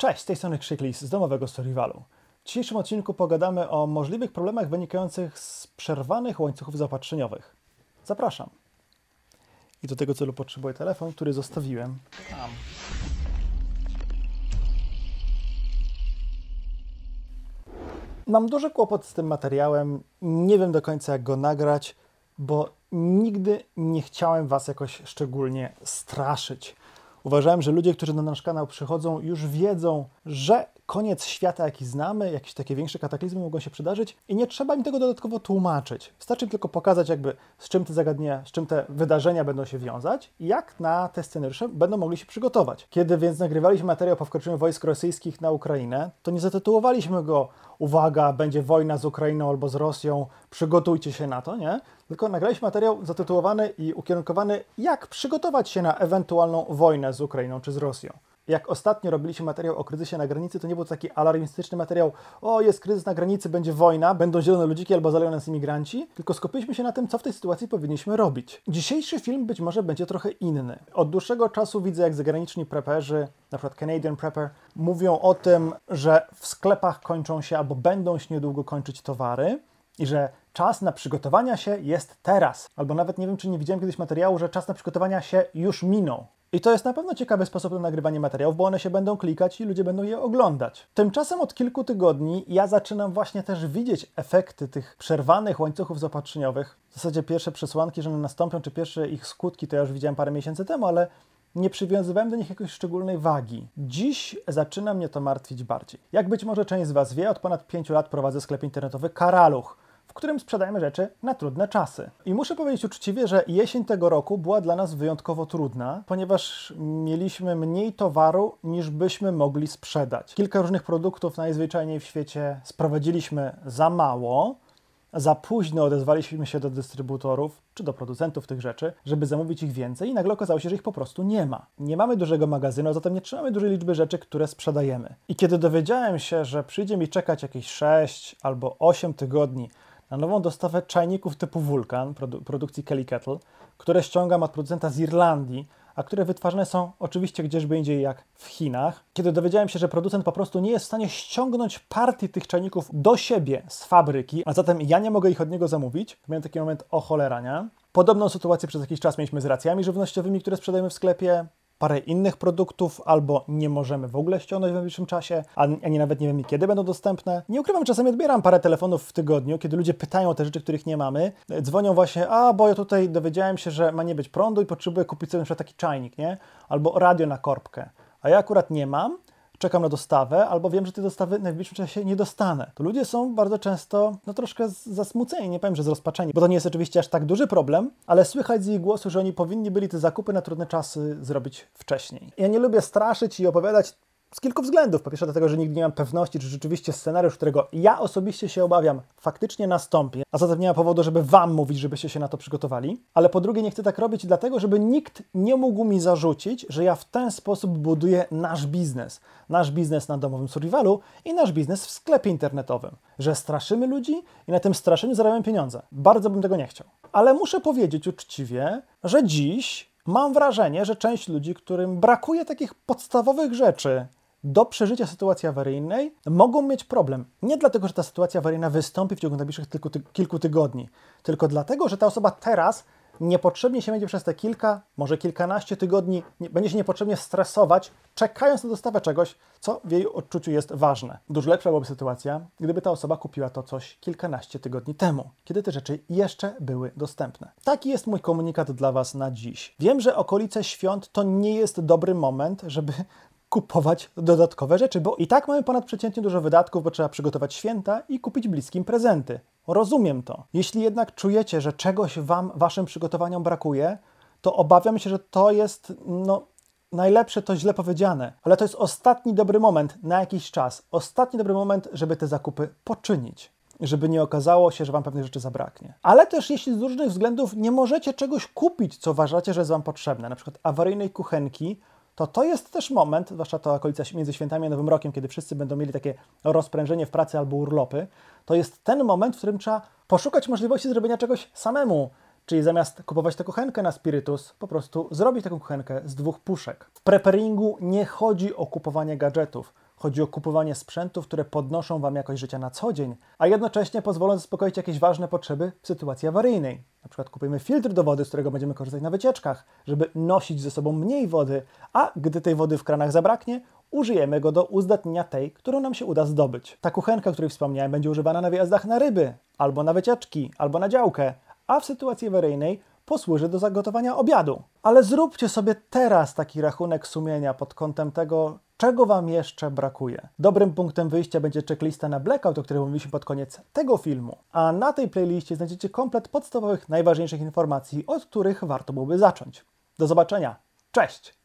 Cześć, z tej strony Krzyklis z domowego Storywalu. W dzisiejszym odcinku pogadamy o możliwych problemach wynikających z przerwanych łańcuchów zaopatrzeniowych. Zapraszam. I do tego celu potrzebuję telefon, który zostawiłem tam. Mam duży kłopot z tym materiałem. Nie wiem do końca, jak go nagrać, bo nigdy nie chciałem Was jakoś szczególnie straszyć. Uważałem, że ludzie, którzy na nasz kanał przychodzą, już wiedzą, że koniec świata, jaki znamy, jakieś takie większe kataklizmy mogą się przydarzyć i nie trzeba im tego dodatkowo tłumaczyć. Wystarczy tylko pokazać, jakby z czym te zagadnienia, z czym te wydarzenia będą się wiązać i jak na te scenariusze będą mogli się przygotować. Kiedy więc nagrywaliśmy materiał po wkroczeniu wojsk rosyjskich na Ukrainę, to nie zatytułowaliśmy go Uwaga, będzie wojna z Ukrainą albo z Rosją, przygotujcie się na to, nie? Tylko nagraliśmy materiał zatytułowany i ukierunkowany, jak przygotować się na ewentualną wojnę z Ukrainą czy z Rosją. Jak ostatnio robiliśmy materiał o kryzysie na granicy, to nie był taki alarmistyczny materiał, o jest kryzys na granicy, będzie wojna, będą zielone ludziki albo zaleją nas imigranci, tylko skupiliśmy się na tym, co w tej sytuacji powinniśmy robić. Dzisiejszy film być może będzie trochę inny. Od dłuższego czasu widzę, jak zagraniczni preperzy, na przykład Canadian Prepper, mówią o tym, że w sklepach kończą się albo będą się niedługo kończyć towary i że czas na przygotowania się jest teraz. Albo nawet nie wiem, czy nie widziałem kiedyś materiału, że czas na przygotowania się już minął. I to jest na pewno ciekawy sposób na nagrywanie materiałów, bo one się będą klikać i ludzie będą je oglądać. Tymczasem od kilku tygodni ja zaczynam właśnie też widzieć efekty tych przerwanych łańcuchów zaopatrzeniowych. W zasadzie pierwsze przesłanki, że one nastąpią, czy pierwsze ich skutki, to ja już widziałem parę miesięcy temu, ale nie przywiązywałem do nich jakiejś szczególnej wagi. Dziś zaczyna mnie to martwić bardziej. Jak być może część z Was wie, od ponad 5 lat prowadzę sklep internetowy Karaluch w którym sprzedajemy rzeczy na trudne czasy. I muszę powiedzieć uczciwie, że jesień tego roku była dla nas wyjątkowo trudna, ponieważ mieliśmy mniej towaru niż byśmy mogli sprzedać. Kilka różnych produktów najzwyczajniej w świecie sprowadziliśmy za mało. Za późno odezwaliśmy się do dystrybutorów czy do producentów tych rzeczy, żeby zamówić ich więcej, i nagle okazało się, że ich po prostu nie ma. Nie mamy dużego magazynu, zatem nie trzymamy dużej liczby rzeczy, które sprzedajemy. I kiedy dowiedziałem się, że przyjdzie mi czekać jakieś 6 albo 8 tygodni na nową dostawę czajników typu Vulcan produ produkcji Kelly Kettle, które ściągam od producenta z Irlandii, a które wytwarzane są oczywiście gdzieżby indziej jak w Chinach. Kiedy dowiedziałem się, że producent po prostu nie jest w stanie ściągnąć partii tych czajników do siebie z fabryki, a zatem ja nie mogę ich od niego zamówić, miałem taki moment o cholera, nie? Podobną sytuację przez jakiś czas mieliśmy z racjami żywnościowymi, które sprzedajemy w sklepie parę innych produktów, albo nie możemy w ogóle ściągnąć w najbliższym czasie, ani nawet nie wiemy, kiedy będą dostępne. Nie ukrywam, czasami odbieram parę telefonów w tygodniu, kiedy ludzie pytają o te rzeczy, których nie mamy. Dzwonią właśnie, a bo ja tutaj dowiedziałem się, że ma nie być prądu i potrzebuję kupić sobie na przykład taki czajnik, nie? Albo radio na korbkę. A ja akurat nie mam, czekam na dostawę, albo wiem, że tej dostawy w najbliższym czasie nie dostanę. To ludzie są bardzo często no, troszkę zasmuceni, nie powiem, że zrozpaczeni, bo to nie jest oczywiście aż tak duży problem, ale słychać z ich głosu, że oni powinni byli te zakupy na trudne czasy zrobić wcześniej. Ja nie lubię straszyć i opowiadać z kilku względów. Po pierwsze, dlatego, że nigdy nie mam pewności, czy rzeczywiście scenariusz, którego ja osobiście się obawiam, faktycznie nastąpi, a zatem nie ma powodu, żeby Wam mówić, żebyście się na to przygotowali. Ale po drugie, nie chcę tak robić dlatego, żeby nikt nie mógł mi zarzucić, że ja w ten sposób buduję nasz biznes. Nasz biznes na domowym survivalu i nasz biznes w sklepie internetowym. Że straszymy ludzi i na tym straszeniu zarabiamy pieniądze. Bardzo bym tego nie chciał. Ale muszę powiedzieć uczciwie, że dziś mam wrażenie, że część ludzi, którym brakuje takich podstawowych rzeczy, do przeżycia sytuacji awaryjnej mogą mieć problem. Nie dlatego, że ta sytuacja awaryjna wystąpi w ciągu najbliższych tylko ty kilku tygodni, tylko dlatego, że ta osoba teraz niepotrzebnie się będzie przez te kilka, może kilkanaście tygodni, nie, będzie się niepotrzebnie stresować, czekając na dostawę czegoś, co w jej odczuciu jest ważne. Dużo lepsza byłaby sytuacja, gdyby ta osoba kupiła to coś kilkanaście tygodni temu, kiedy te rzeczy jeszcze były dostępne. Taki jest mój komunikat dla Was na dziś. Wiem, że okolice świąt to nie jest dobry moment, żeby kupować dodatkowe rzeczy, bo i tak mamy ponadprzeciętnie dużo wydatków, bo trzeba przygotować święta i kupić bliskim prezenty. Rozumiem to. Jeśli jednak czujecie, że czegoś Wam, Waszym przygotowaniom brakuje, to obawiam się, że to jest, no, najlepsze to źle powiedziane, ale to jest ostatni dobry moment na jakiś czas. Ostatni dobry moment, żeby te zakupy poczynić żeby nie okazało się, że Wam pewnych rzeczy zabraknie. Ale też jeśli z różnych względów nie możecie czegoś kupić, co uważacie, że jest Wam potrzebne, na przykład awaryjnej kuchenki, to to jest też moment, zwłaszcza to okolica między świętami a Nowym Rokiem, kiedy wszyscy będą mieli takie rozprężenie w pracy albo urlopy, to jest ten moment, w którym trzeba poszukać możliwości zrobienia czegoś samemu. Czyli zamiast kupować tę kuchenkę na spirytus, po prostu zrobić taką kuchenkę z dwóch puszek. W preparingu nie chodzi o kupowanie gadżetów. Chodzi o kupowanie sprzętów, które podnoszą Wam jakość życia na co dzień, a jednocześnie pozwolą zaspokoić jakieś ważne potrzeby w sytuacji awaryjnej. Na przykład kupujemy filtr do wody, z którego będziemy korzystać na wycieczkach, żeby nosić ze sobą mniej wody, a gdy tej wody w kranach zabraknie, użyjemy go do uzdatnienia tej, którą nam się uda zdobyć. Ta kuchenka, o której wspomniałem, będzie używana na wyjazdach na ryby, albo na wycieczki, albo na działkę, a w sytuacji awaryjnej posłuży do zagotowania obiadu. Ale zróbcie sobie teraz taki rachunek sumienia pod kątem tego, czego Wam jeszcze brakuje. Dobrym punktem wyjścia będzie checklista na Blackout, o której mówiliśmy pod koniec tego filmu. A na tej playliście znajdziecie komplet podstawowych, najważniejszych informacji, od których warto byłoby zacząć. Do zobaczenia. Cześć!